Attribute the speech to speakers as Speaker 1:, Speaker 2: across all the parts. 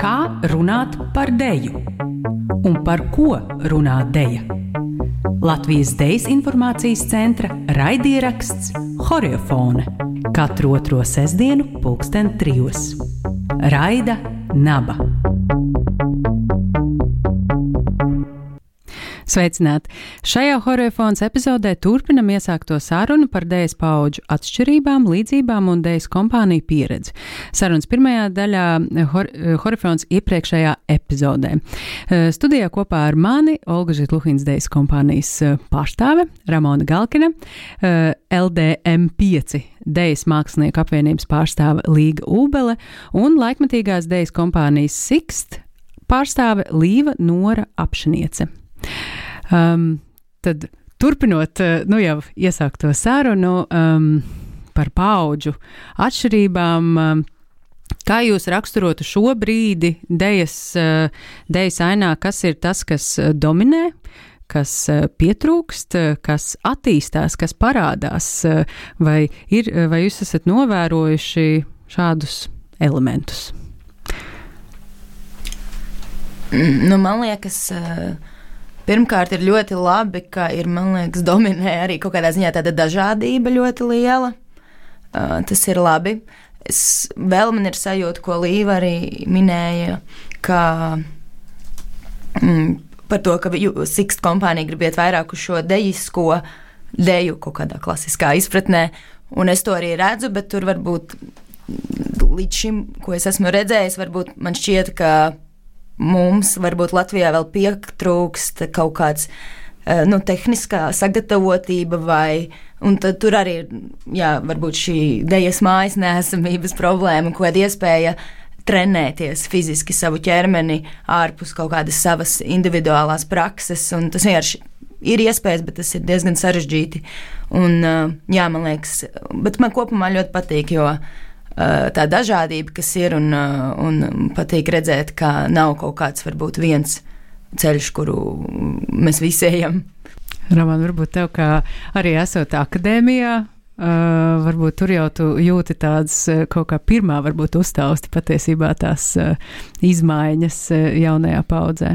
Speaker 1: Kā runāt par deju? Un par ko runā deja? Latvijas Dejas informācijas centra raidieraksts Horiofone katru otro sestdienu, pulksten trijos. Raida Naba. Sveicināti! Šajā horēfons epizodē turpinam iesākto sarunu par dēļas paudžu atšķirībām, līdzībām un dēļas kompāniju pieredzi. Sarunas pirmajā daļā hor, horēfons iepriekšējā epizodē. Eh, studijā kopā ar mani Olga Žitluhins dēļas kompānijas eh, pārstāve Ramona Galkina, eh, LDM5 Dejas mākslinieku apvienības pārstāve Līga Ūbele un laikmatīgās dejas kompānijas Sixt pārstāve Līva Nora Apšaniece. Um, tad turpinot, uh, nu jau iesākto sarunu um, par paudžu atšķirībām. Um, Kā jūs raksturotu šo brīdi dejas, uh, dejas ainā, kas ir tas, kas uh, dominē, kas pietrūkst, kas attīstās, kas parādās, vai, ir, vai jūs esat novērojuši šādus elementus?
Speaker 2: Nu, man liekas, uh Pirmkārt, ir ļoti labi, ka ir, man liekas, dominē arī kaut kādā ziņā tāda dažādība ļoti liela. Uh, tas ir labi. Es vēl man ir sajūta, ko Līva arī minēja, ka mm, par to, ka Sixt kompānija grib iet vairāk uz šo dejisko deju kaut kādā klasiskā izpratnē, un es to arī redzu, bet tur varbūt līdz šim, ko es esmu redzējis, varbūt man šķiet, ka mums varbūt Latvijā vēl pietrūkst kaut kāds eh, nu, tehniskā sagatavotība, vai tur arī ir jā, varbūt šī dejas mājas nesamības problēma, kāda iespēja trenēties fiziski savu ķermeni ārpus kaut kādas savas individuālās prakses. Tas vienkārši ir iespējas, bet tas ir diezgan sarežģīti. Un, eh, jā, man liekas, bet man kopumā ļoti patīk, jo tā dažādība, kas ir, un, eh, un patīk redzēt, ka nav kaut kāds varbūt viens ceļš, kuru mēs visi ejam.
Speaker 1: Roman, varbūt tev kā arī esot akadēmijā, uh, varbūt tur jau tu jūti tādas kaut kā pirmā varbūt uztausti patiesībā tās uh, izmaiņas uh, jaunajā paudzē.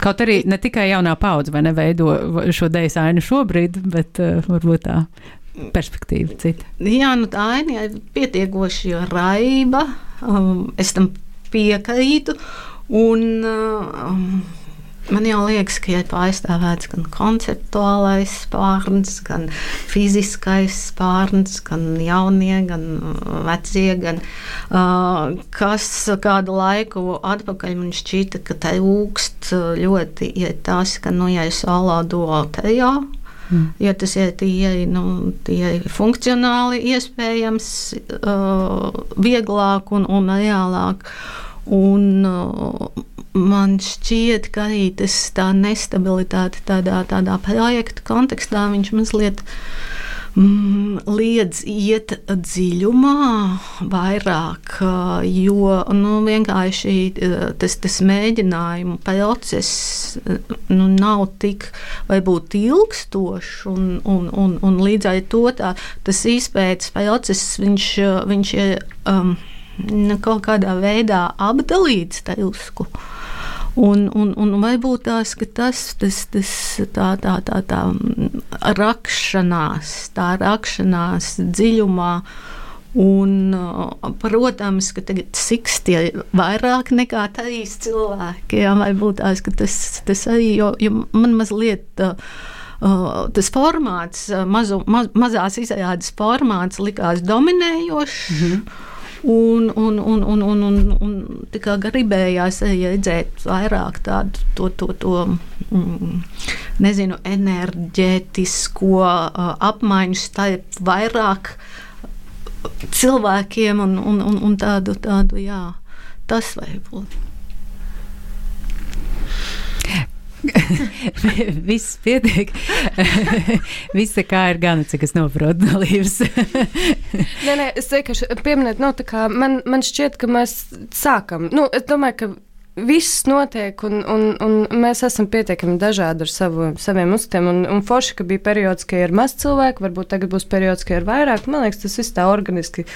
Speaker 1: Kaut arī ne tikai jaunā paudze vai neveido šo deju ainu šobrīd, bet uh, varbūt tā perspektīva cita.
Speaker 3: Jā, nu tā aina ir pietiekoši raiba, um, es tam piekrītu. Un, um, Man jau liekas, ka ir pārstāvēts gan konceptuālais spārns, gan fiziskais spārns, gan jaunie, gan vecie. Gan, uh, kas kādu laiku atpakaļ man šķita, ka tā rūkst ļoti ir tas, ka, nu, ja es alādu tajā, Mm. Ja tas ir tie, nu, tie funkcionāli iespējams, uh, vieglāk un, un reālāk. Un, uh, man šķiet, ka arī tas tā nestabilitāte tādā, tādā projekta kontekstā viņš mazliet mm, liedz iet dziļumā vairāk, jo nu, vienkārši tas, tas mēģinājumu process nu, nav tik varbūt ilgstošs, un, un, un, un līdz ar to tā, tas izpētes process viņš, viņš ir um, nu, kaut kādā veidā apdalīts tajusku. Un, un, un varbūt tās, tas, tas, tas tā, tā, tā, tā rakšanās, tā rakšanās dziļumā. Un, protams, ka tagad siksti ir vairāk nekā trīs cilvēki. Jā, varbūt tās, tas, tas arī, jo, jo man mazliet uh, tas formāts, mazu, maz, mazās izrādes formāts likās dominējošs. Mm -hmm. Un, un, un, un, un, un, un tikai gribējās redzēt vairāk tādu to, to, to mm, nezinu, enerģētisko uh, apmaiņu starp vairāk cilvēkiem un, un, un, un tādu, tādu, jā, tas var būt.
Speaker 1: Viss pietiek. Viss kā ir gana, cik es saprotu no līnijas.
Speaker 4: nē, nē, es vienkārši pieminēju, nu, kā man, man šķiet, ka mēs sākam. Nu, es domāju, ka viss notiek, un, un, un mēs esam pietiekami dažādi ar savu, saviem uzskatiem. Un, un forši, ka bija periods, ka ir maz cilvēku, varbūt tagad būs periods, ka ir vairāk. Man liekas, tas viss tā organiski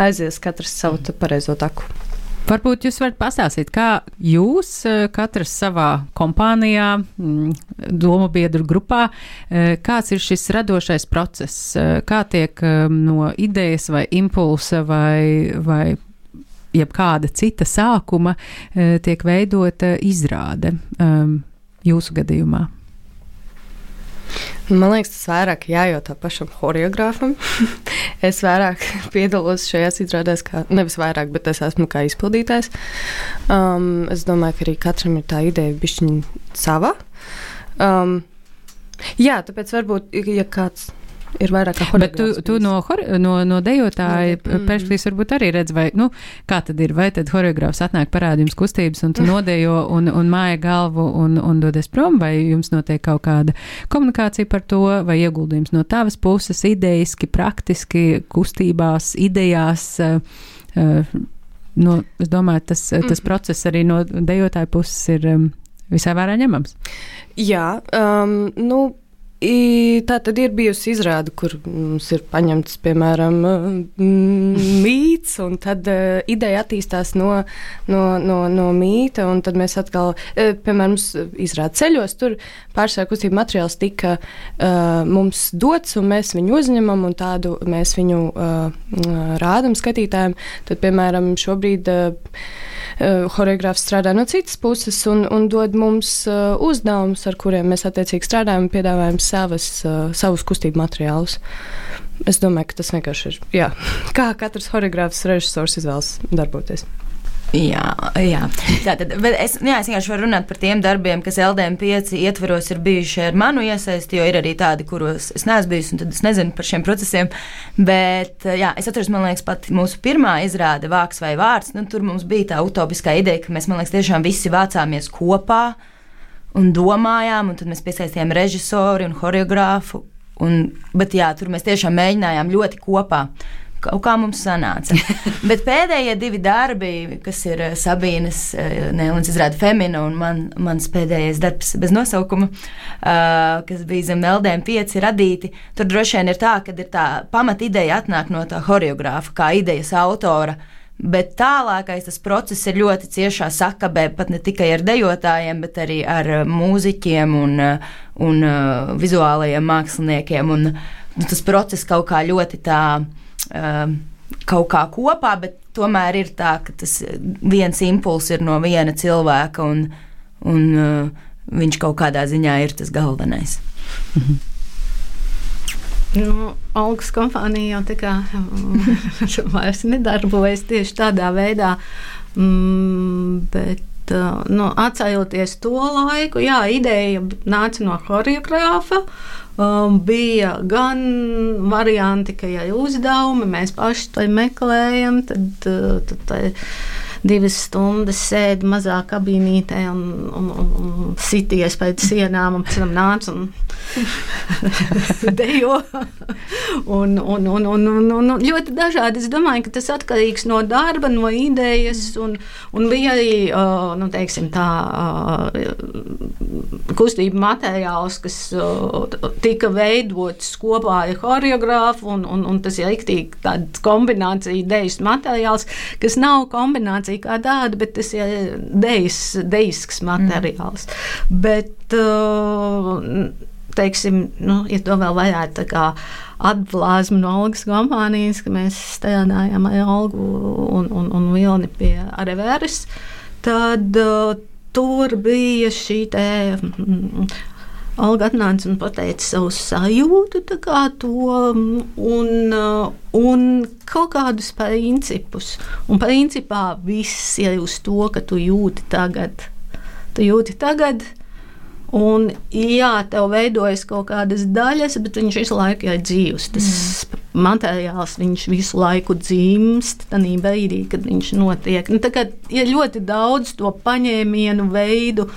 Speaker 4: aizies, katrs savu pareizo taku.
Speaker 1: Varbūt jūs varat pastāstīt, kā jūs eh, katrs savā kompānijā, mm, domu biedru grupā, eh, kāds ir šis radošais process, eh, kā tiek no idejas vai impulsa vai, vai jebkāda cita sākuma tiek veidota izrāde jūsu gadījumā?
Speaker 4: Man liekas, tas vairāk jājautā pašam choreogrāfam. es vairāk piedalos šajās izrādēs, kā nevis vairāk, bet es esmu kā izpildītājs. Um, es domāju, ka arī katram ir tā ideja, bišķiņa sava. Um, jā, tāpēc varbūt, ja kāds ir vairāk kā
Speaker 1: Bet tu, tu no, no, no dejotāja mm. perspektīvas varbūt arī redz, vai, nu, kā tad ir, vai tad horeogrāfs atnāk parādījums kustības un tu mm. nodejo un, un māja galvu un, un dodies prom, vai jums notiek kaut kāda komunikācija par to, vai ieguldījums no tavas puses, idejiski, praktiski, kustībās, idejās. Uh, nu, es domāju, tas, tas mm. process arī no dejotāja puses ir visai vērā ņemams.
Speaker 4: Jā, um, nu Tā tad ir bijusi izrāde, kur mums ir paņemts, piemēram, mīts, un tad uh, ideja attīstās no, no, no, no mīta, un tad mēs atkal, uh, piemēram, izrāda ceļos, tur pārsvarā kustība materiāls tika uh, mums dots, un mēs viņu uzņemam, un tādu mēs viņu uh, rādam skatītājiem. Tad, piemēram, šobrīd uh, horeogrāfs strādā no citas puses un, un dod mums uh, uzdevumus, ar kuriem mēs attiecīgi strādājam un piedāvājam savas, uh, savus kustību materiālus. Es domāju, ka tas vienkārši ir. Jā. Kā katrs choreogrāfs, režisors izvēlas darboties.
Speaker 2: Jā, jā. Tātad, es, jā, es vienkārši varu runāt par tiem darbiem, kas LDM5 ietvaros ir bijuši ar manu iesaisti, jo ir arī tādi, kuros es neesmu bijusi, un tad es nezinu par šiem procesiem. Bet, jā, es atceros, man liekas, pat mūsu pirmā izrāde Vāks vai Vārds, nu, tur mums bija tā utopiskā ideja, ka mēs, man liekas, tiešām visi vācāmies kopā un domājām, un tad mēs piesaistījām režisoru un choreogrāfu. Un, bet jā, tur mēs tiešām mēģinājām ļoti kopā. Kaut kā mums sanāca. Bet pēdējie divi darbi, kas ir eh, Sabīnas eh, Nēlins izrāda Femina un man, mans pēdējais darbs bez nosaukuma, uh, kas bija zem Meldēm pieci radīti, tur droši vien ir tā, ka ir tā pamat ideja atnāk no tā horeogrāfa, kā idejas autora. Uh, Bet tālākais tas process ir ļoti ciešā sakabē, pat ne tikai ar dejotājiem, bet arī ar uh, mūziķiem un, uh, un uh, vizuālajiem māksliniekiem. Un, nu, tas process kaut kā ļoti tā, uh, kaut kā kopā, bet tomēr ir tā, ka tas viens impulss ir no viena cilvēka, un, un uh, viņš kaut kādā ziņā ir tas galvenais. Mhm.
Speaker 3: Nu, Algas kompānija jau tā kā vairs nedarbojas tieši tādā veidā. Mm, bet, uh, nu, atcēloties to laiku, jā, ideja nāca no choreogrāfa. Um, bija gan varianti, ka, ja ir uzdevumi, mēs paši to meklējam, tad, uh, tad, tad divas stundas sēdi mazā kabīnītē un, un, un, un sities pēc sienām, un pēc tam nāc un dejo. un, un, un, un, un, un ļoti dažādi. Es domāju, ka tas atkarīgs no darba, no idejas, un, un bija arī, uh, nu, teiksim tā, uh, kustība materiāls, kas uh, tika veidots kopā ar choreogrāfu, un, un, un tas ir riktīgi tāds kombinācija idejas materiāls, kas nav kombinācija kā tāda, bet tas ir dejas, dejisks materiāls. Mm. Bet, teiksim, nu, ja to vēl varētu atblāzmu no algas kompānijas, ka mēs strādājam ar algu un, un, un vilni pie Areveres, tad uh, tur bija šī te. Mm, Alga atnāca un teica savu sajūtu, to, un, un kaut kādus principus. Un principā viss ir uz to, ka tu jūti tagad. Tu jūti tagad, Un, jā, tev veidojas kaut kādas daļas, bet viņš visu laiku ir dzīves. Tas mm. materiāls viņš visu laiku dzimst, tajā brīdī, kad viņš notiek. Nu, ir ļoti daudz to paņēmienu veidu,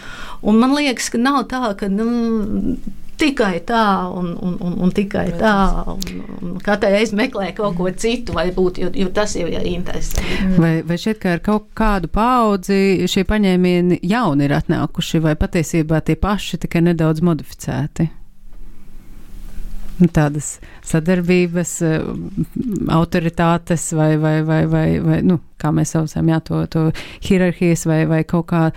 Speaker 3: un man liekas, ka nav tā, ka. Nu, tikai tā, un, un, un, un tikai tā. Un, un katru reizi meklē kaut ko citu, varbūt, jo, jo tas jau ir interesanti.
Speaker 1: Vai, vai šķiet, ka ar kaut kādu paudzi šie paņēmieni jauni ir atnākuši, vai patiesībā tie paši tikai nedaudz modificēti? Nu, tādas sadarbības, autoritātes vai, vai, vai, vai, vai nu, kā mēs saucam, jā, to, to hierarhijas vai, vai kaut kā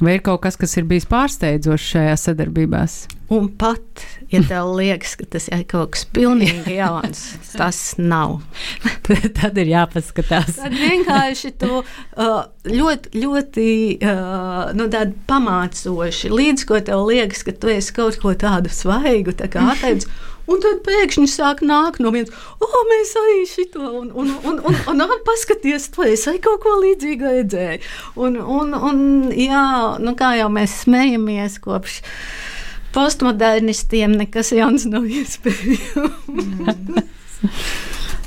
Speaker 1: Vai ir kaut kas, kas ir bijis pārsteidzošs šajās sadarbībās?
Speaker 3: Un pat, ja tev liekas, ka tas ir kaut kas pilnīgi jauns, tas nav.
Speaker 1: Tad ir jāpaskatās.
Speaker 3: Tad vienkārši to ļoti, ļoti nu, pamācoši, līdz ko tev liekas, ka tu esi kaut ko tādu svaigu tā atteicis. Un tad pēkšņi sāk nākt no vienas, oh, mēs arī šito, un, un, un, un, un, un paskaties, to es arī kaut ko līdzīgu redzēju. Un, un, un, jā, nu kā jau mēs smejamies kopš postmodernistiem, nekas jauns nav iespējams.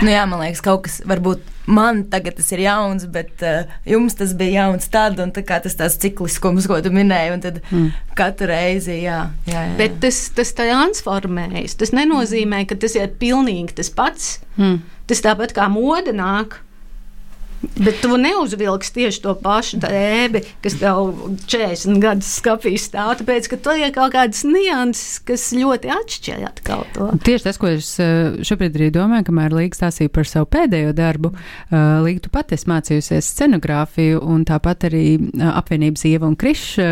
Speaker 2: Nu jā, man liekas, kaut kas varbūt man tagad tas ir jauns, bet uh, jums tas bija jauns tad, un tā tas tāds cikliskums, ko tu minēji, un tad mm. katru reizi, jā. jā, jā.
Speaker 3: Bet tas, tas transformējas. Tas nenozīmē, ka tas ir pilnīgi tas pats. Mm. Tas tāpat kā mode nāk. Bet tu neuzvilksi tieši to pašu drēbi, kas tev 40 gadus skapī stāv. Tāpēc, ka tur ir kaut kādas nianses, kas ļoti atšķiras atkal to.
Speaker 1: Tieši tas, ko es eh, šobrīd arī domāju, kamēr Līga stāstīja par savu pēdējo darbu, eh, Līga, tu pati esi mācījusies scenogrāfiju un tāpat arī eh, apvienības Ieva un Kriša.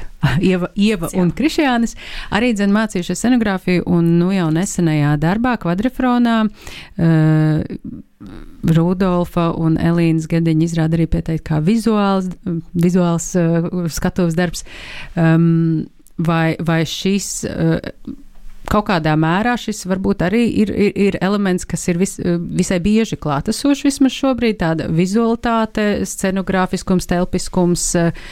Speaker 1: Ieva, Ieva un Krišjānis arī dzen mācījušies scenogrāfiju un nu jau nesenajā darbā kvadrifronā. Uh, Rudolfa un Elīnas gadiņa izrāda arī pieteikt kā vizuāls, vizuāls uh, skatuves darbs. Um, vai, vai šis uh, kaut kādā mērā šis varbūt arī ir, ir, ir elements, kas ir vis, visai bieži klātesošs vismaz šobrīd, tāda vizualitāte, scenogrāfiskums, telpiskums, uh,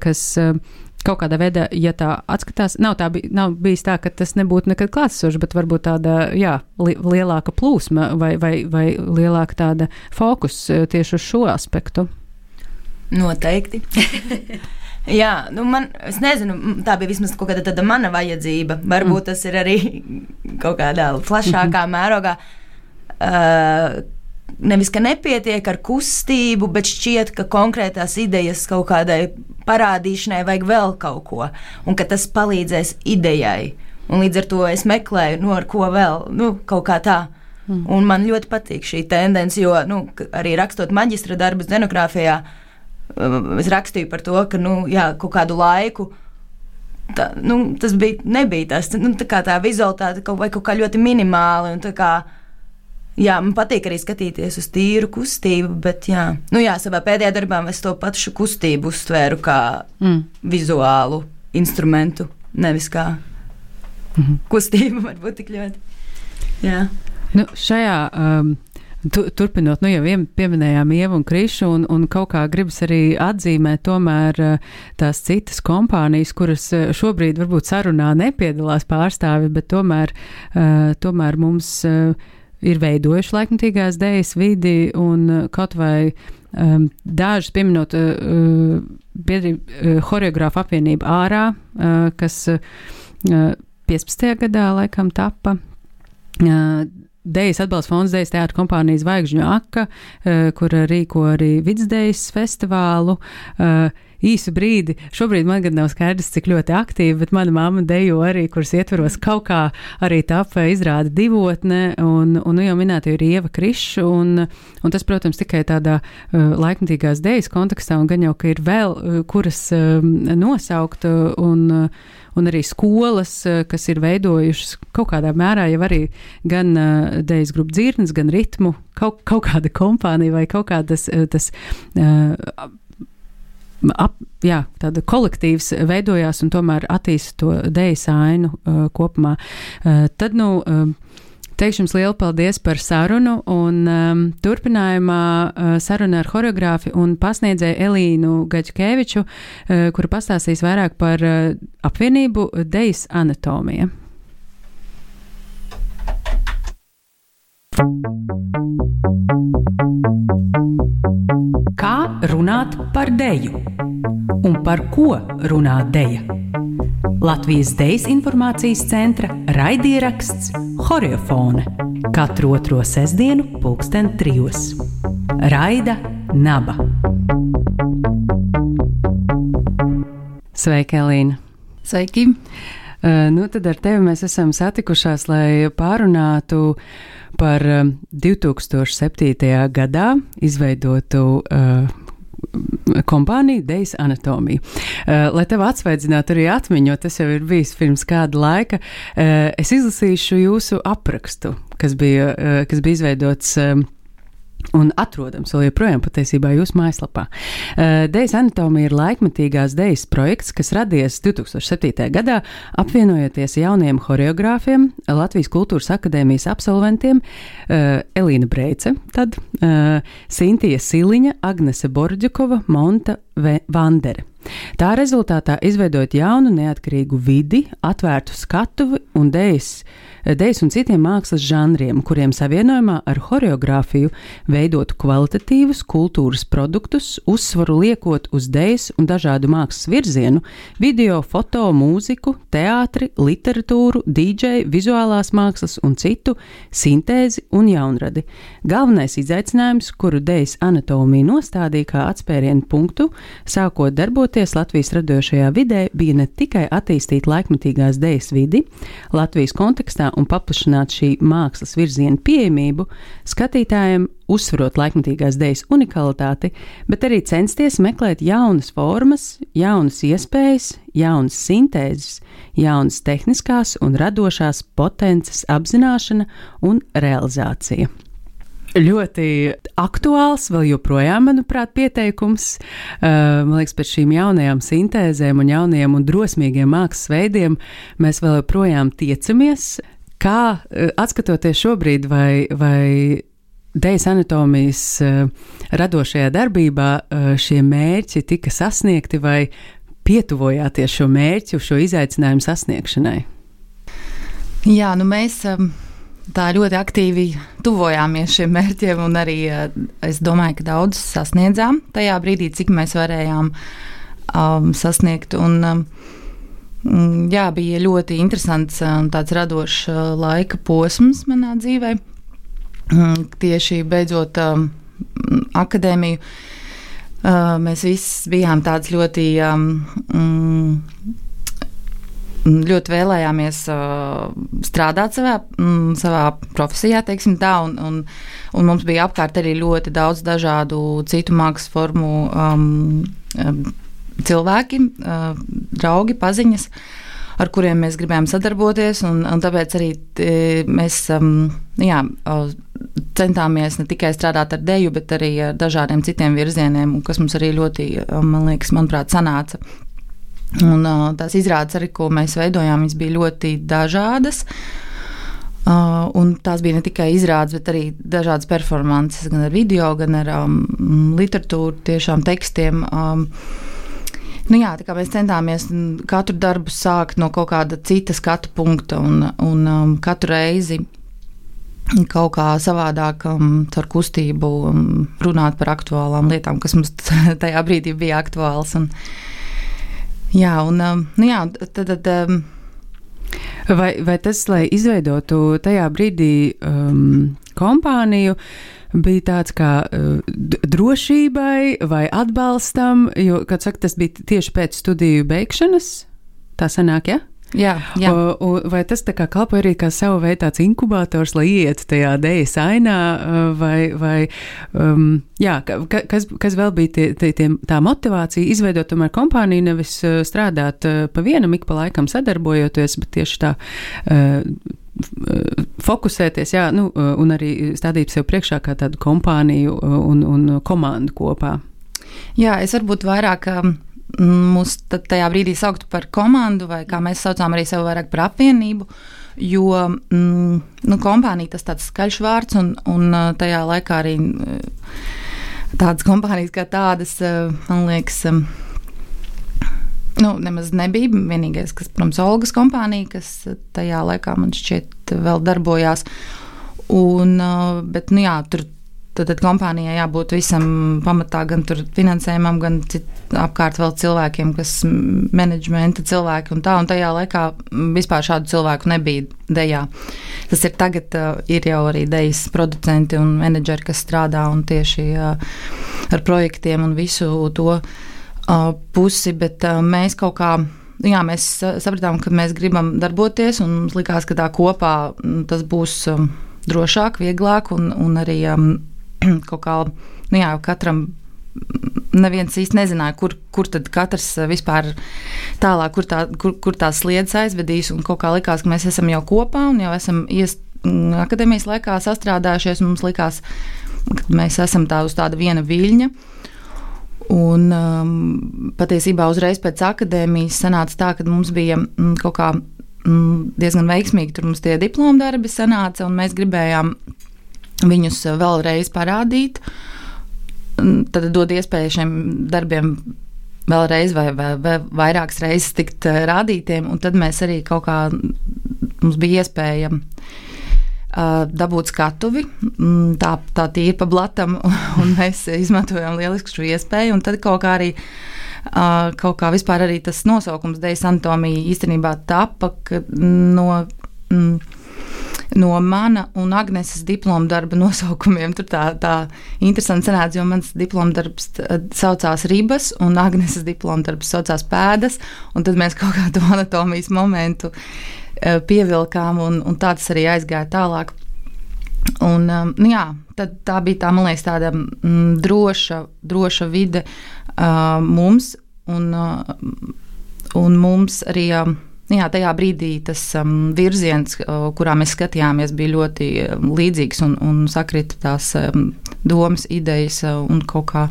Speaker 1: kas. Uh, kaut kādā veidā, ja tā atskatās, nav, tā, bij, nav bijis tā, ka tas nebūtu nekad klātsošs, bet varbūt tāda jā, li, lielāka plūsma vai, vai, vai lielāka tāda fokus e, tieši uz šo aspektu.
Speaker 2: Noteikti. Jā, nu man, es nezinu, tā bija vismaz kaut kāda tāda mana vajadzība. Varbūt mm. tas ir arī kaut kādā plašākā mērogā. Uh, nevis ka nepietiek ar kustību, bet šķiet, ka konkrētās idejas kaut kādai parādīšanai vajag vēl kaut ko, un ka tas palīdzēs idejai. Un līdz ar to es meklēju, nu, ar ko vēl, nu, kaut kā tā. Mm. Un man ļoti patīk šī tendence, jo nu, arī rakstot maģistra darbu scenogrāfijā, um, es rakstīju par to, ka nu, jā, kaut kādu laiku. Tā, nu, tas bija, nebija tas nu, tā, tā vizualitāte kaut, vai kaut kā ļoti minimāli. Un, kā, Jā, man patīk arī skatīties uz tīru kustību, bet, jā, nu, jā savā pēdējā darbā es to pašu kustību uztvēru kā mm. vizuālu instrumentu, nevis kā mm -hmm. kustību, varbūt tik ļoti. Jā.
Speaker 1: Nu, šajā um, tu, turpinot, nu jau pieminējām Ievu un Krišu, un, un kaut kā gribas arī atzīmēt tomēr uh, tās citas kompānijas, kuras uh, šobrīd varbūt sarunā nepiedalās pārstāvi, bet tomēr, uh, tomēr mums. Uh, ir veidojuši laikmatīgās dēļas vidi un uh, kaut vai um, dažus pieminot uh, biedrību uh, horeogrāfu apvienību ārā, uh, kas uh, 15. gadā laikam tapa. Uh, Dejas atbalsta fonds Dejas teātra kompānija Zvaigžņu Aka, uh, kur rīko arī Vidsdejas festivālu. Uh, īsu brīdi. Šobrīd man gan nav skaidrs, cik ļoti aktīvi, bet mana mamma dejo arī, kuras ietveros kaut kā arī tapa izrāda divotne, un, un nu jau minēta ir Ieva Kriša, un, un tas, protams, tikai tādā uh, laikmatīgās dejas kontekstā, un gan jau, ka ir vēl, uh, kuras uh, nosaukt, un, uh, un arī skolas, uh, kas ir veidojušas kaut kādā mērā jau arī gan uh, dejas grupu dzirnes, gan ritmu, kaut, kaut kāda kompānija vai kaut kādas uh, tas. Uh, ap, jā, tāda kolektīvs veidojās un tomēr attīstīja to dēļu ainu uh, kopumā. Uh, tad, nu, uh, Teikšu jums lielu paldies par sarunu, un um, turpinājumā uh, saruna ar horeogrāfi un pasniedzēju Elīnu Gačkeviču, uh, kura pastāstīs vairāk par uh, apvienību Dejas anatomija. Kā runāt par deju un par ko runā deja? Latvijas Dejas informācijas centra raidieraksts Horiofone katru otro sestdienu, pulksten trijos. Raida Naba. Sveika, Elīna!
Speaker 2: Sveiki!
Speaker 1: Uh, nu, tad ar tevi mēs esam satikušās, lai pārunātu par 2007. gadā izveidotu uh, kompāniju Dejas Anatomija. Uh, lai tev atsveidzinātu arī atmiņu, jo tas jau ir bijis pirms kāda laika, uh, es izlasīšu jūsu aprakstu, kas bija, uh, kas bija izveidots. Uh, un atrodams vēl joprojām patiesībā jūsu mājaslapā. Uh, Dejas anatomija ir laikmetīgās dejas projekts, kas radies 2007. gadā, apvienojoties jauniem horeogrāfiem, Latvijas Kultūras akadēmijas absolventiem uh, Elīna Breice, tad uh, Sintija Siliņa, Agnese Borģakova, Monta Vandere. Tā rezultātā izveidot jaunu neatkarīgu vidi, atvērtu skatuvi un dejas, dejas un citiem mākslas žanriem, kuriem savienojumā ar horeogrāfiju veidotu kvalitatīvus kultūras produktus, uzsvaru liekot uz dejas un dažādu mākslas virzienu, video, foto, mūziku, teātri, literatūru, dīdžeju, vizuālās mākslas un citu sintēzi un jaunradi. Galvenais izaicinājums, kuru dejas anatomija nostādīja kā atspērienu punktu, sākot darboties Latvijas radošajā vidē, bija ne tikai attīstīt laikmetīgās dēļas vidi, Latvijas kontekstā un paplašināt šī mākslas virziena pieejamību skatītājiem, uzsverot laikmetīgās dēļas unikalitāti, bet arī censties meklēt jaunas formas, jaunas iespējas, jaunas sintēzes, jaunas tehniskās un radošās potences apzināšana un realizācija ļoti aktuāls, vēl joprojām, manuprāt, pieteikums. Uh, man liekas, pēc šīm jaunajām sintēzēm un jauniem un drosmīgiem mākslas veidiem mēs vēl joprojām tiecamies. Kā uh, atskatoties šobrīd, vai, vai Dejas anatomijas uh, radošajā darbībā šie mērķi tika sasniegti vai pietuvojāties šo mērķu, šo izaicinājumu sasniegšanai?
Speaker 5: Jā, nu mēs um, tā ļoti aktīvi tuvojāmies šiem mērķiem, un arī eh, es domāju, ka daudz sasniedzām tajā brīdī, cik mēs varējām um, sasniegt. Un, um, jā, bija ļoti interesants un tāds radošs uh, laika posms manā dzīvē. Um, tieši beidzot um, akadēmiju, mēs visi bijām tāds ļoti um, ļoti vēlējāmies uh, strādāt savā, mm, savā profesijā, teiksim tā, un, un, un mums bija apkārt arī ļoti daudz dažādu citu mākslas formu um, cilvēki, uh, draugi, paziņas, ar kuriem mēs gribējām sadarboties, un, un tāpēc arī t, mēs um, jā, centāmies ne tikai strādāt ar deju, bet arī ar dažādiem citiem virzieniem, kas mums arī ļoti, man liekas, manuprāt, sanāca. Un, tās izrādes, arī, ko mēs veidojām, bija ļoti dažādas. Uh, tās bija ne tikai izrādes, bet arī dažādas performances, gan ar video, gan ar um, literatūru, tiešām tekstiem. Um, Nu jā, mēs centāmies katru darbu sākt no kaut kāda cita skatu punkta, un, un um, katru reizi kaut kā savādāk, um, caur kustību, um, runāt par aktuālām lietām, kas mums tajā brīdī bija aktuāls. Un, uh, Jā, un um, nu jā, tad. tad um,
Speaker 1: vai, vai tas, lai izveidotu tajā brīdī um, kompāniju, bija tāds kā uh, drošībai vai atbalstam, jo, kad saka, tas bija tieši pēc studiju beigšanas, tā sanāk, ja?
Speaker 5: Jā, jā.
Speaker 1: O, vai tas tā kā kalpo arī kā savu veidu tāds inkubators, lai ietu tajā dēļas ainā, vai, vai um, jā, kas, kas vēl bija tie, tie, tie, tā motivācija izveidot tomēr kompāniju, nevis strādāt pa vienam ik pa laikam sadarbojoties, bet tieši tā. Uh, fokusēties, jā, nu, un arī stādīt sev priekšā kā tādu kompāniju un, un komandu kopā.
Speaker 5: Jā, es varbūt vairāk um, mūs tajā brīdī sauktu par komandu, vai kā mēs saucām arī sevi vairāk par apvienību. Jo mm, nu, kompānija tas tāds skaļš vārds, un, un tajā laikā arī tādas kompānijas kā tādas, man liekas, nu, nemaz nebija. Vienīgais, kas, protams, Olgas kompānija, kas tajā laikā man šķiet vēl darbojās. Un, bet, nu jā, tur Tad, tad kompānijai jābūt visam pamatā, gan finansējumam, gan cit, apkārt vēl cilvēkiem, kas menedžmenta cilvēki un tā. Un tajā laikā vispār šādu cilvēku nebija dejā. Tas ir tagad, uh, ir jau arī dejas producenti un menedžeri, kas strādā un tieši ar projektiem un visu to pusi, bet uh, mēs kaut kā jā, mēs sapratām, ka mēs gribam darboties, un mums likās, ka tā kopā tas būs drošāk, vieglāk un, un arī um, kaut kā nu jā, katram. Neviens īsti nezināja, kur, kur tad katrs vispār tālāk, kur tā, kur, kur tā sliedas aizvedīs. Kaut kā likās, ka mēs esam jau kopā un jau esam iest, akadēmijas laikā sastrādājušies. Mums likās, ka mēs esam tā uz tāda viena viļņa. Un um, patiesībā uzreiz pēc akadēmijas sanāca tā, ka mums bija mm, kaut kā mm, diezgan veiksmīgi tur mums tie diplomu darbi sanāca, un mēs gribējām viņus vēlreiz parādīt. Tad dod iespēju šiem darbiem vēlreiz vai, vai, vai vairākas reizes tikt eh, rādītiem, un tad mēs arī kaut kā mums bija iespēja uh, dabūt skatuvi, mm, tā, tā tīri pa blatam, un mēs izmantojām lielisku šo iespēju, tad kaut kā arī Uh, kaut kā vispār arī tas nosaukums Dejas anatomija īstenībā tapa no. Mm, no mana un Agnēs diploma darba nosaukumiem. Tur tā, tā interesanti sanāca, jo mans diploma darbs saucās Ribas, un Agnēs diploma darbs saucās Pēdas. Tad mēs kaut kādu anatomijas momentu pievilkām, un, un tā tas arī aizgāja tālāk. Un, um, nu jā, tā bija tā, liekas, tāda mm, droša, droša vide uh, mums, un, uh, un mums arī. Uh, jā, tajā brīdī tas um, virziens, uh, kurā mēs skatījāmies, bija ļoti um, līdzīgs un, un sakrita tās um, domas, idejas uh, un kā,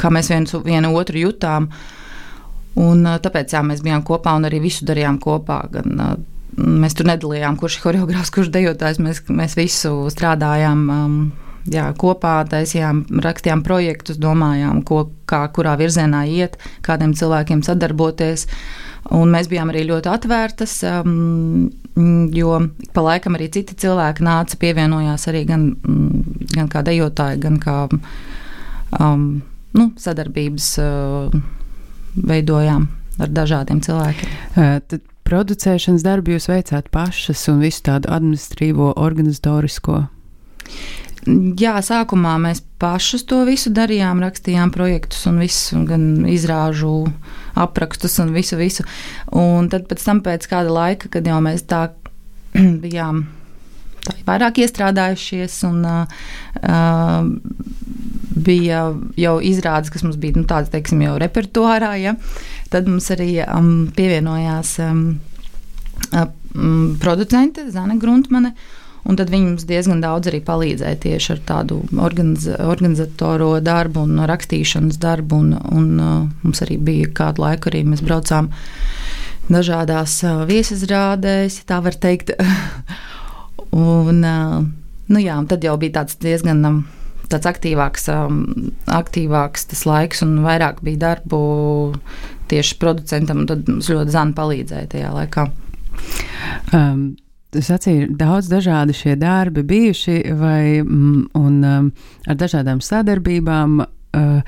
Speaker 5: kā mēs viens, vienu otru jutām. Un, uh, tāpēc jā, mēs bijām kopā un arī visu darījām kopā. Gan, uh, mēs tur nedalījām, kurš ir choreogrāfs, kurš dejotājs. Mēs, mēs visu strādājām. Um, jā, kopā taisījām, rakstījām projektus, domājām, ko, kā, kurā virzienā iet, kādiem cilvēkiem sadarboties. Un mēs bijām arī ļoti atvērtas, um, jo pa laikam arī citi cilvēki nāca, pievienojās arī gan, gan kā dejotāji, gan kā um, nu, sadarbības uh, veidojām ar dažādiem cilvēkiem.
Speaker 1: Tad producēšanas darbu jūs veicāt pašas un visu tādu administratīvo, organizatorisko?
Speaker 5: Jā, sākumā mēs pašus to visu darījām, rakstījām projektus un visu, gan izrāžu aprakstus un visu, visu. Un tad pēc tam, pēc kāda laika, kad jau mēs tā bijām tā vairāk iestrādājušies un uh, bija jau izrādes, kas mums bija nu, tādas, teiksim, jau repertuārā, ja, tad mums arī um, pievienojās um, uh, producente Zana Gruntmane. Un tad viņi mums diezgan daudz arī palīdzēja tieši ar tādu organiz, organizatoro darbu un rakstīšanas darbu. Un, un, uh, mums arī bija kādu laiku, arī mēs braucām dažādās uh, viesizrādēs, ja tā var teikt. un, uh, nu jā, un tad jau bija tāds diezgan. Um, tāds aktīvāks, um, aktīvāks tas laiks, un vairāk bija darbu tieši producentam. Tad mums ļoti zana palīdzēja tajā laikā.
Speaker 1: Um, sacīja, daudz dažādi šie darbi bijuši, vai, mm, un um, ar dažādām sadarbībām. Uh,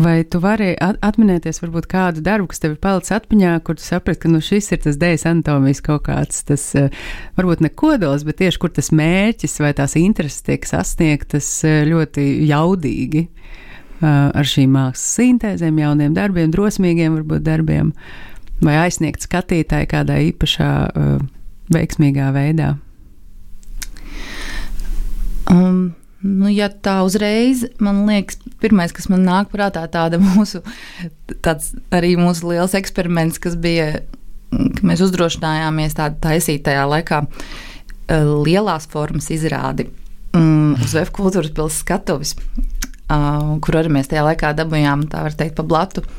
Speaker 1: Vai tu vari atminēties varbūt kādu darbu, kas tev ir palicis atmiņā, kur tu saprati, ka nu, šis ir tas dēļas anatomijas kaut kāds, tas uh, varbūt ne kodols, bet tieši kur tas mērķis vai tās intereses tiek sasniegtas uh, ļoti jaudīgi uh, ar šīm mākslas sintēzēm, jauniem darbiem, drosmīgiem varbūt darbiem, vai aizsniegt skatītāju kādā īpašā veiksmīgā veidā?
Speaker 5: Um, nu, ja tā uzreiz, man liekas, pirmais, kas man nāk prātā, tāda mūsu, tāds arī mūsu liels eksperiments, kas bija, ka mēs uzdrošinājāmies tādu taisīt tajā laikā lielās formas izrādi um, uz Vēf kultūras pilsētas skatuves. Uh, kur arī mēs tajā laikā dabūjām, tā var teikt, pa blatu.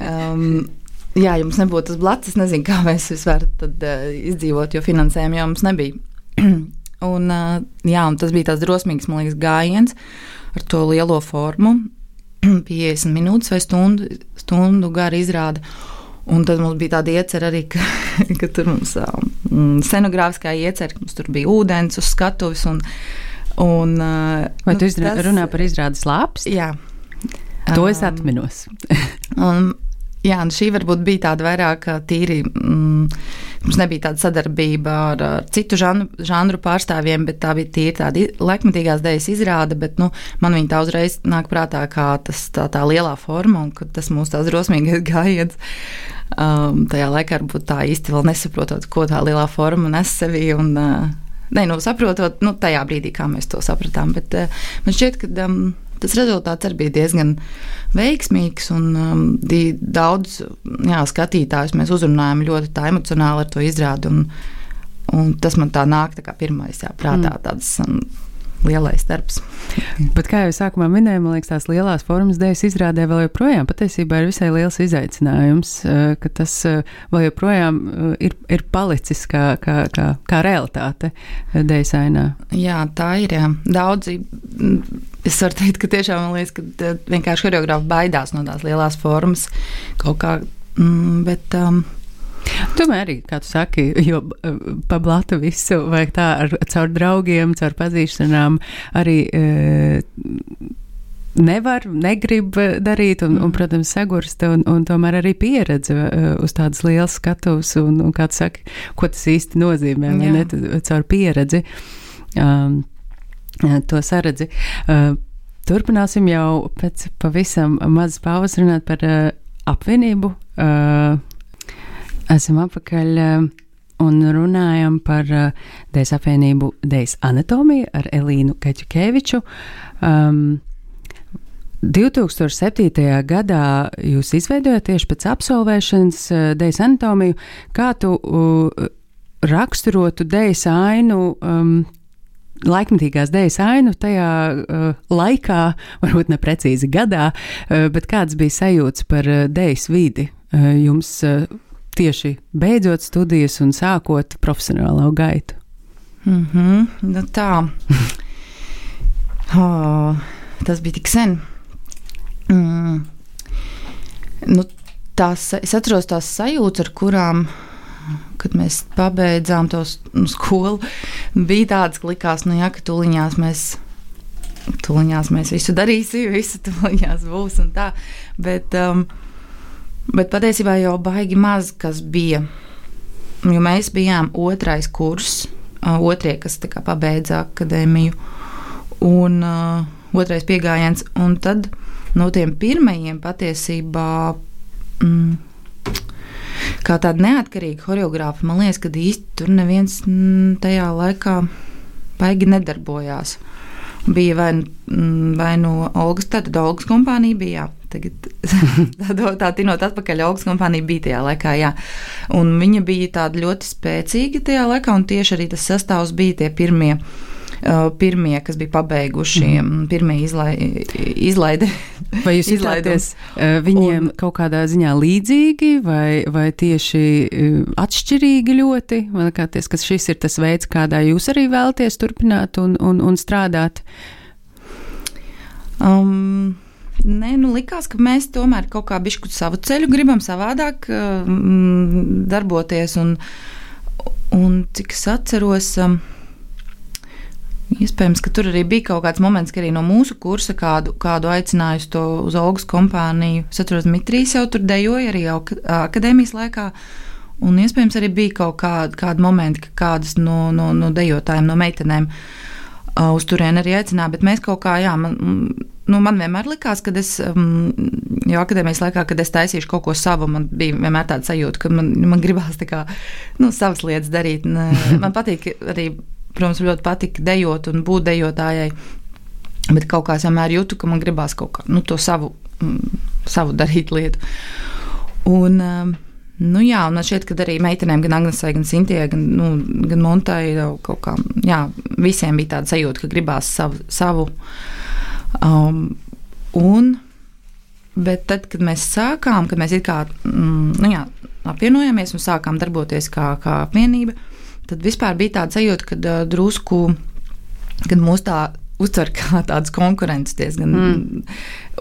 Speaker 5: Um, jā, ja mums nebūtu tas blats, es nezinu, kā mēs vispār tad, uh, izdzīvot, jo finansējumu jau mums nebija. un, uh, jā, un tas bija tāds drosmīgs, liekas, gājiens ar to lielo formu. 50 minūtes vai stundu, stundu gara izrāda. Un tad mums bija tāda iecerē arī, ka, ka tur mums um, scenogrāfiskā iecerē, ka mums tur bija ūdens uz skatuves. Un, un, uh,
Speaker 1: Vai nu, tu izrā, tas, runā par izrādes lapas?
Speaker 5: Jā.
Speaker 1: To es atminos.
Speaker 5: un, Jā, un šī varbūt bija tāda vairāk tīri mm, mums nebija tāda sadarbība ar, ar citu žanru, žanru pārstāvjiem, bet tā bija tīri tāda laikmatīgās dēļas izrāde. Bet, nu, man viņa tā uzreiz nāk prātā kā tas, tā, tā lielā forma un tas mūsu tās drosmīgais gājiens. Um, tajā laikā varbūt tā īsti vēl nesaprotot, ko tā lielā forma nes sevī. Un, uh, ne, nu, saprotot, nu, tajā brīdī, kā mēs to sapratām. Bet uh, man šķiet, ka um, tas rezultāts arī bija diezgan veiksmīgs. Un, um, daudz jā, skatītājus mēs uzrunājām ļoti emocionāli ar to izrādi. Un, un tas man tā nāk tā kā pirmais jā, prātā. Mm. Tāds, um, lielais darbs.
Speaker 1: Bet, kā jau sākumā minēju, man liekas, tās lielās formas dēļas izrādē vēl joprojām patiesībā ir visai liels izaicinājums, eh, ka tas eh, vēl joprojām eh, ir, ir palicis kā, kā, kā, kā realitāte dēļas ainā.
Speaker 5: Jā, tā ir. Jā. Daudzi es varu teikt, ka tiešām man liekas, ka vienkārši choreogrāfi baidās no tās lielās formas kaut kā. Bet, um,
Speaker 1: Tomēr arī, kā tu saki, jo eh, pa blatu visu vajag tā ar, caur draugiem, caur pazīšanām arī. E, Nevar, negrib darīt, un, un protams, sagurst, un, un tomēr arī pieredze uz tādas lielas skatuves, un, un kā tu saki, ko tas īsti nozīmē, vai ne, caur pieredzi. Um, to saredzi. Turpināsim jau pēc pavisam mazas pauzes runāt par apvienību. Esam apakaļ un runājam par Dēļas apvienību Dēļas anatomiju ar Elīnu Kaķukeviču. Um, 2007. gadā jūs izveidojat tieši pēc absolvēšanas Dēļas anatomiju. Kā tu uh, raksturotu Dēļas ainu um, laikmatīgās dēļas ainu tajā uh, laikā, varbūt ne precīzi gadā, uh, bet kāds bija sajūts par uh, dēļas vidi uh, jums uh, tieši beidzot studijas un sākot profesionālo gaitu?
Speaker 5: Mm -hmm, nu tā. oh, tas bija tik sen. Mm. Nu, tās, es atceros tās sajūtas, ar kurām kad mēs pabeidzām to nu, skolu, bija tāds, ka likās, nu, jā, ka tuliņās mēs. Tuliņās mēs visu darīsim, visu tuliņās būs un tā. Bet, um, bet patiesībā jau baigi maz kas bija. Jo mēs bijām otrais kurs, otrie, kas pabeidza akadēmiju, un uh, otrais pieejams. Un tad no tiem pirmajiem patiesībā. Mm, kā tāda neatkarīga choreogrāfa, man liekas, ka īsti tur neviens mm, tajā laikā baigi nedarbojās. Bija vai, mm, vai no Olgas, tātad Olgas kompānija bija. Tagad tā, tinot atpakaļ, Olgas kompānija bija tajā laikā, jā. Un viņa bija tāda ļoti spēcīga tajā laikā, un tieši arī tas sastāvs bija tie pirmie Uh, pirmie, kas bija pabeiguši, mm. pirmie izlai, izlaide.
Speaker 1: Vai jūs izlaidāties uh, viņiem un, kaut kādā ziņā līdzīgi vai, vai tieši atšķirīgi ļoti? Man liekas, ka šis ir tas veids, kādā jūs arī vēlaties turpināt un, un, un strādāt.
Speaker 5: Um, Nē, nu likās, ka mēs tomēr kaut kā bišķi savu ceļu gribam savādāk um, darboties. Un, un cik es atceros, um, Iespējams, ka tur arī bija kaut kāds moments, ka arī no mūsu kursa kādu, kādu aicināju to uz Olgas kompāniju. Es atceros, Mitrijs jau tur dejoja arī akadēmijas laikā. Un iespējams arī bija kaut kādi, kādi momenti, ka kādas no, no, no dejotājiem, no meitenēm uh, uz turieni arī aicināja. Bet mēs kaut kā, jā, man, nu, man vienmēr likās, ka es um, jau akadēmijas laikā, kad es taisīšu kaut ko savu, man bija vienmēr tāda sajūta, ka man, man gribās kā, nu, savas lietas darīt. Man patīk arī protams, ļoti patika dejot un būt dejotājai. Bet kaut kā es vienmēr jūtu, ka man gribās kaut kā nu, to savu, mm, savu darīt lietu. Un, um, Nu, jā, un man šķiet, ka arī meitenēm, gan Agnesai, gan Sintijai, gan, nu, gan Montai, kaut kā, jā, visiem bija tāda sajūta, ka gribās savu. savu um, un, bet tad, kad mēs sākām, kad mēs kā mm, nu, jā, apvienojāmies un sākām darboties kā, kā apvienība, tad vispār bija tāda sajūta, ka uh, drusku, kad mūs tā uztver kā tādas konkurences diezgan. Mm.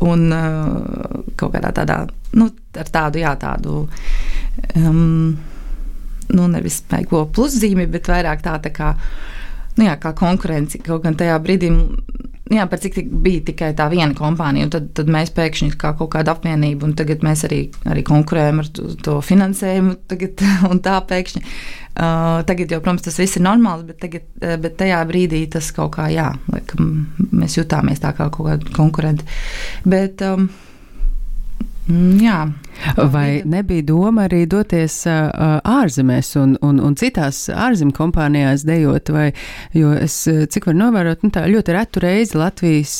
Speaker 5: Un uh, kaut kādā tādā, nu, ar tādu, jā, tādu. Um, nu, nevis maigo pluszīmi, bet vairāk tā, tā kā, nu, jā, kā konkurence. Kaut gan tajā brīdī jā, par cik bija tikai tā viena kompānija, tad, tad mēs pēkšņi kā kaut kāda apvienība, un tagad mēs arī, arī konkurējam ar to, to finansējumu, tagad, un tā pēkšņi. Uh, tagad, jau, protams, tas viss ir normāls, bet, tagad, uh, bet tajā brīdī tas kaut kā, jā, laikam, mēs jutāmies tā kā kaut kādi konkurenti. Bet, um, jā.
Speaker 1: Vai nebija doma arī doties ārzemēs un, un, un citās ārzemju kompānijās dejot? Vai, jo es, cik var novērot, nu, tā ļoti retu reizi Latvijas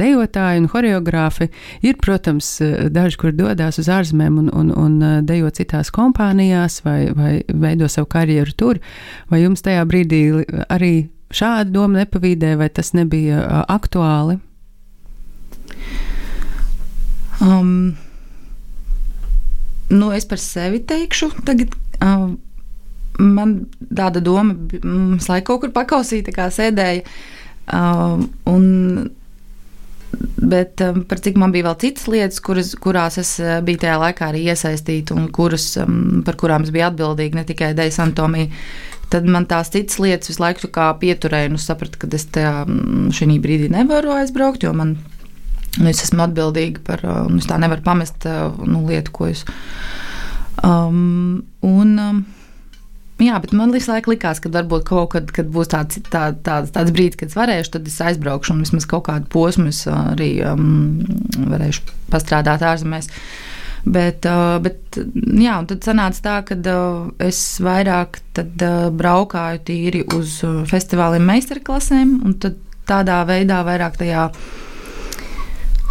Speaker 1: dejotāji un horeogrāfi ir, protams, daži, kur dodas uz ārzemēm un, un, un dejo citās kompānijās vai, vai veido savu karjeru tur. Vai jums tajā brīdī arī šāda doma nepavīdē, vai tas nebija aktuāli?
Speaker 5: Um, nu, es par sevi teikšu, tagad. Um, Man tāda doma, es laiku kaut kur pakausīta, kā sēdēja. Um, un, bet um, par cik man bija vēl citas lietas, kuras, kurās es uh, biju tajā laikā arī iesaistīta un kuras, um, par kurām es biju atbildīga, ne tikai Dejas Antomija. Tad man tās citas lietas visu laiku pieturēja, es sapratu, ka es tajā mm, šī brīdī nevaru aizbraukt, jo man Nu, es esmu atbildīga par, uh, un es tā nevaru pamest uh, nu, lietu, ko es. Um, un, um, Jā, bet man visu laiku likās, ka varbūt kaut kad, kad būs tāds, tā, tāds, tāds brīdis, kad es varēšu, tad es aizbraukšu un vismaz kaut kādu posmu es arī um, varēšu pastrādāt ārzemēs. Bet, uh, bet jā, tad sanāca tā, ka uh, es vairāk tad, uh, braukāju tīri uz festivāliem, meistarklasēm, un tādā veidā vairāk tajā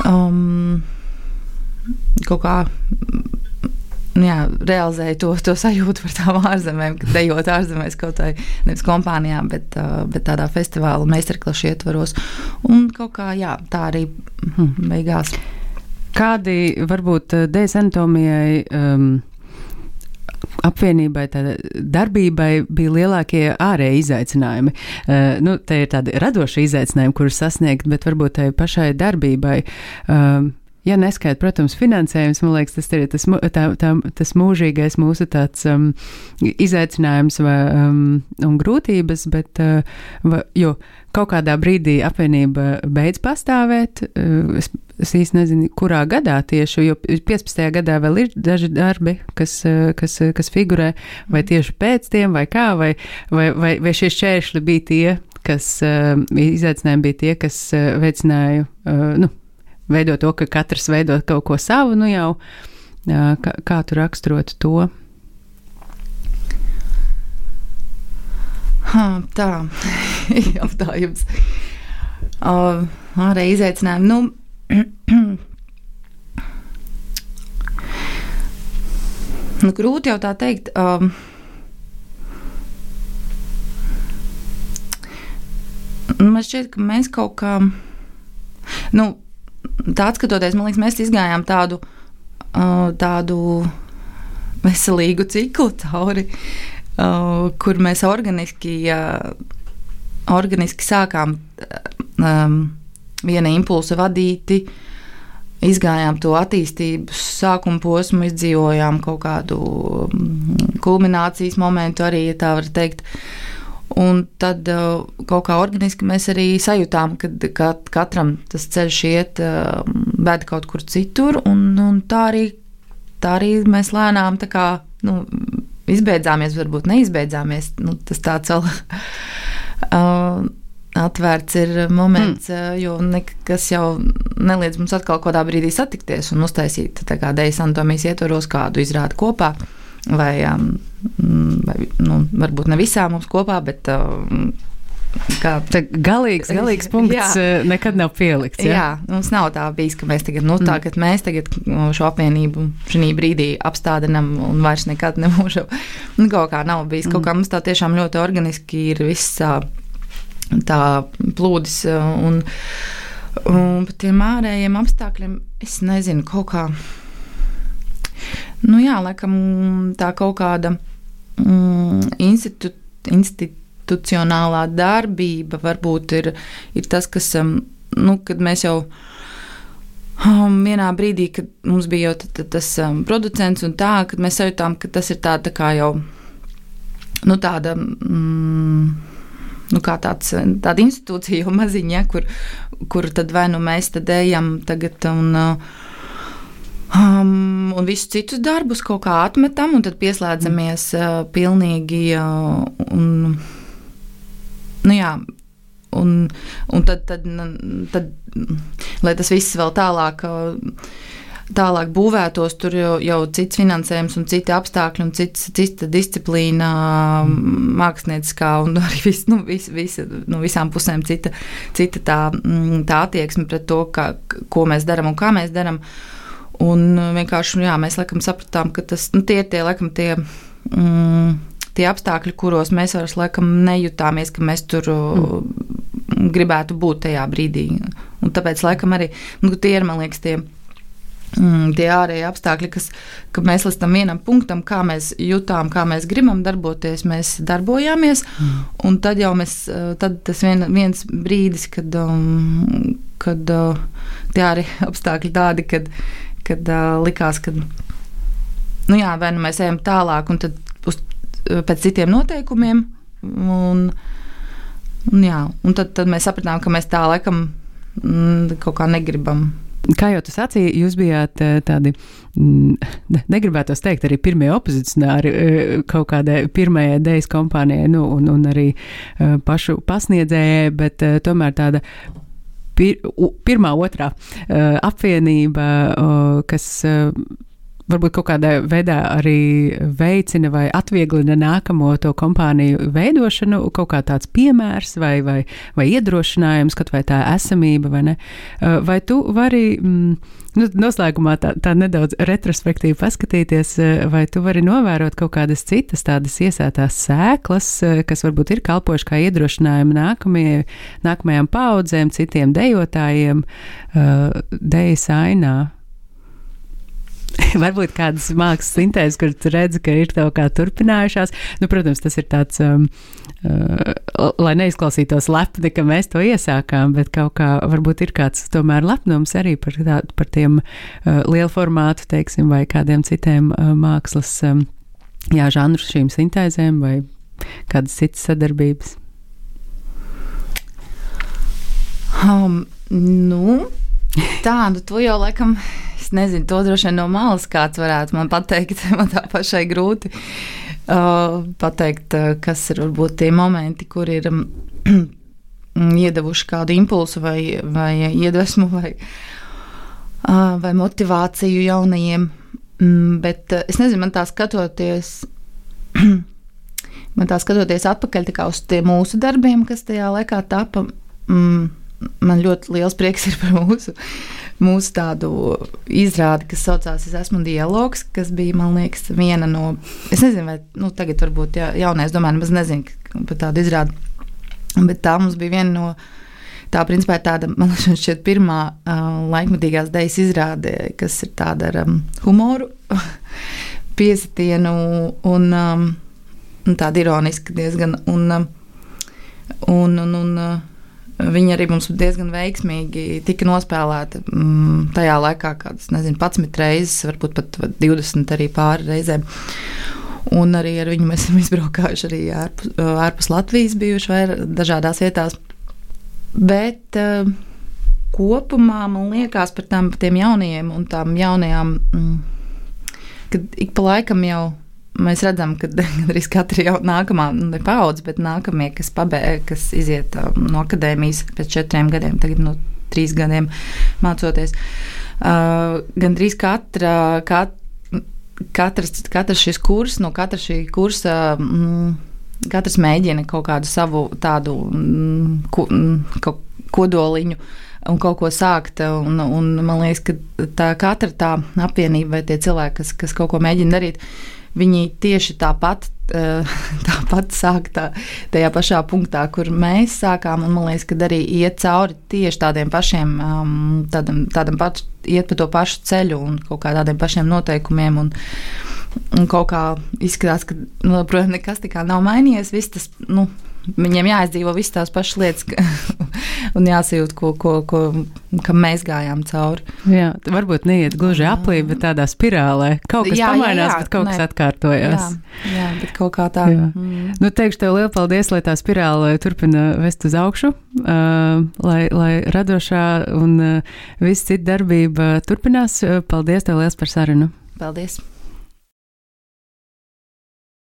Speaker 5: um, kaut kā jā, realizēju to, to sajūtu par tām ārzemēm, kad dejot ārzemēs kaut vai nevis kompānijā, bet, uh, bet tādā festivāla meistarklašu ietvaros. Un kaut kā jā, tā arī hm, beigās.
Speaker 1: Kādi varbūt uh, dēļ anatomijai um, apvienībai, darbībai bija lielākie ārēji izaicinājumi. Uh, nu, te ir tādi radoši izaicinājumi, kurus sasniegt, bet varbūt tai pašai darbībai. Uh, Ja neskaidrs, protams, finansējums, man liekas, tas ir tas, tā, tā, tas mūžīgais mūsu tāds um, izaicinājums vai, um, un grūtības, bet, uh, va, jo kaut kādā brīdī apvienība beidz pastāvēt, uh, es Es īsti nezinu, kurā gadā tieši, jo 15. gadā vēl ir daži darbi, kas, kas, kas figurē, vai tieši pēc tiem, vai kā, vai, vai, vai, vai šie šķēršļi bija tie, kas izaicinājumi bija tie, kas veicināja, nu, veidot to, ka katrs veido kaut ko savu, nu jau, kā, kā tu raksturotu to?
Speaker 5: Ha, tā, jautājums. Uh, arī izaicinājumi. Nu, nu, grūti jau tā teikt. Um, man šķiet, ka mēs kaut kā, nu, tā skatoties, man liekas, mēs izgājām tādu, uh, tādu veselīgu ciklu cauri, uh, kur mēs organiski, uh, organiski sākām. Um, viena impulsa vadīti. Izgājām to attīstības sākuma posmu, izdzīvojām kaut kādu mm, kulminācijas momentu, arī tā var teikt. Un tad uh, kaut kā organiski mēs arī sajūtām, ka katram tas ceļš iet, uh, ved kaut kur citur, un, un tā, arī, tā arī mēs lēnām kā, nu, izbeidzāmies, varbūt neizbeidzāmies. Nu, tas tāds vēl. uh, atvērts ir moments, mm. jo nekas jau neliedz mums atkal kādā brīdī satikties un uztaisīt dēļas anatomijas ietvaros kādu izrādi kopā. Vai, um, vai nu, varbūt ne visām mums kopā, bet um,
Speaker 1: Kā tā galīgs, galīgs punkts jā. Eh, nekad nav pielikts.
Speaker 5: Ja? Jā, mums nav tā bijis, ka mēs tagad, nu, tā, mm. mēs tagad šo apvienību šī brīdī apstādinam un vairs nekad nemūžam. Nu, kaut kā nav bijis. Kaut mm. kā mums tā tiešām ļoti organiski ir viss tā plūdis. Un, un par tiem ārējiem apstākļiem es nezinu, kaut kā. Nu, jā, laikam tā kaut kāda mm, institu, institucionālā darbība varbūt ir, ir tas, kas, um, nu, kad mēs jau um, vienā brīdī, kad mums bija jau t, t, tas um, producents un tā, kad mēs sajūtām, ka tas ir tā, tā kā jau, nu, tāda. Mm, nu, tāds, tāda institūcija, jau maziņa, kur, kur tad vai nu mēs tad ejam tagad un. Um, un visus citus darbus kaut kā atmetam, un tad pieslēdzamies uh, pilnīgi. Uh, un, nu jā, un, un tad, tad, tad, lai tas viss vēl tālāk. Uh, tālāk būvētos, tur jau, jau cits finansējums un citi apstākļi un cits, cita disciplīna, mm. mākslinieckā un arī vis, nu, vis, vis, no visām pusēm cita, cita tā, mm, tā attieksme pret to, kā, ko mēs darām un kā mēs darām. Un vienkārši jā, mēs laikam sapratām, ka tas nu, tie ir tie, laikam, tie, mm, tie apstākļi, kuros mēs vairs laikam nejutāmies, ka mēs tur mm. gribētu būt tajā brīdī. Un tāpēc laikam arī nu, tie ir, man liekas, tie mm, tie ārēji apstākļi, kas mēs līdz tam vienam punktam, kā mēs jutām, kā mēs gribam darboties, mēs darbojāmies. Mm. Un tad jau mēs, eh, tad tas vien, viens brīdis, kad, um, kad uh, tie ārēji apstākļi tādi, kad, kad uh, likās, ka nu jā, vai nu mēs ejam tālāk un tad uz, pēc citiem noteikumiem. Un, un, jā, un tad, tad mēs sapratām, ka mēs tā laikam mm, kaut kā negribam
Speaker 1: Kā jau tu sacīji, jūs bijāt tādi, mm, negribētu teikt, arī pirmie opozicionāri kaut kādai pirmajai dejas kompānijai, nu, un, un arī pašu pasniedzējai, bet tomēr tāda pir, pirmā, otrā apvienība, kas varbūt kaut kādā veidā arī veicina vai atvieglina nākamo to kompāniju veidošanu, kaut kā tāds piemērs vai, vai, vai iedrošinājums, kaut vai tā esamība, vai ne? Vai tu vari, mm, nu, noslēgumā tā, tā nedaudz retrospektīvi paskatīties, vai tu vari novērot kaut kādas citas tādas iesētās sēklas, kas varbūt ir kalpojuši kā iedrošinājumi nākamie, nākamajām paudzēm, citiem dejotājiem, dejas ainā? varbūt kādas mākslas sintēzes, kur tu redzi, ka ir kaut kā turpinājušās. Nu, protams, tas ir tāds, um, uh, lai neizklausītos lepni, ka mēs to iesākām, bet kaut kā varbūt ir kāds tomēr lepnums arī par, tā, par tiem uh, lielu formātu, teiksim, vai kādiem citiem uh, mākslas um, jā, žanru šīm sintēzēm vai kādas citas sadarbības.
Speaker 5: Um, nu, tādu to jau laikam Es nezinu, to droši vien no malas kāds varētu man pateikt. Man tā pašai grūti uh, pateikt, uh, kas ir varbūt tie momenti, kur ir um, iedevuši kādu impulsu vai, vai iedvesmu vai, uh, vai motivāciju jaunajiem. Mm, bet uh, es nezinu, man tā skatoties. man tā skatoties atpakaļ tā uz tiem mūsu darbiem, kas tajā laikā tapa, mm, man ļoti liels prieks ir par mūsu, mūsu tādu izrādi, kas saucās Es esmu dialogs, kas bija, man liekas, viena no, es nezinu, vai nu, tagad varbūt ja, jaunais domāju, nemaz nezinu par tādu izrādi, bet tā mums bija viena no, tā principā ir tāda, man liekas, šķiet pirmā uh, laikmatīgās dejas izrāde, kas ir tāda ar um, humoru, piesitienu un, um, un tāda ironiska diezgan, un, um, un, un, un uh, Viņa arī mums diezgan veiksmīgi tika nospēlēta mm, tajā laikā, kādas, nezinu, 11 reizes, varbūt pat 20 arī pāri reizēm. Un arī ar viņu mēs esam izbraukājuši arī ārpus, ārpus Latvijas, bijuši vai dažādās vietās. Bet uh, kopumā man liekas par tām, tiem jaunajiem un tām jaunajām, mm, kad ik pa laikam jau mēs redzam, ka gandrīz katra jau nākamā, nu, paudze, bet nākamie, kas, pabeig, kas iziet um, no akadēmijas pēc četriem gadiem, tagad no trīs gadiem mācoties. Uh, gandrīz katra, kat, katrs, katrs šis kurs, no katra šī kursa. Mm, Katrs mēģina kaut kādu savu tādu mm, ko, mm, kodoliņu un kaut ko sākt. Un, un man liekas, ka tā katra tā apvienība vai tie cilvēki, kas, kas kaut ko mēģina darīt, uh, viņi tieši tāpat, eh, tāpat sāk tā, tajā pašā punktā, kur mēs sākām. Man liekas, ka arī iet cauri tieši tādiem pašiem, um, tādam, tādam pač, iet pa to pašu ceļu un kaut kādiem pašiem noteikumiem. Un, un kaut kā izskatās, ka, nu, protams, nekas tā kā nav mainījies. Viss tas, nu, Viņiem jāizdzīvo visas tās pašas lietas, un jāsajūt, ko, ko, ko, kam mēs gājām cauri.
Speaker 1: Jā, varbūt neiet gluži aplī, bet tādā spirālē. Kaut kas jā, pamainās, jā, jā, bet kaut nē. kas atkārtojās.
Speaker 5: Jā, jā, bet kaut kā tā. Jā.
Speaker 1: Mm. Nu, teikšu tev lielu paldies, lai tā spirāle turpina vest uz augšu, uh, lai, lai radošā un uh, viss cita darbība turpinās. Paldies tev liels par sarunu!
Speaker 5: Paldies!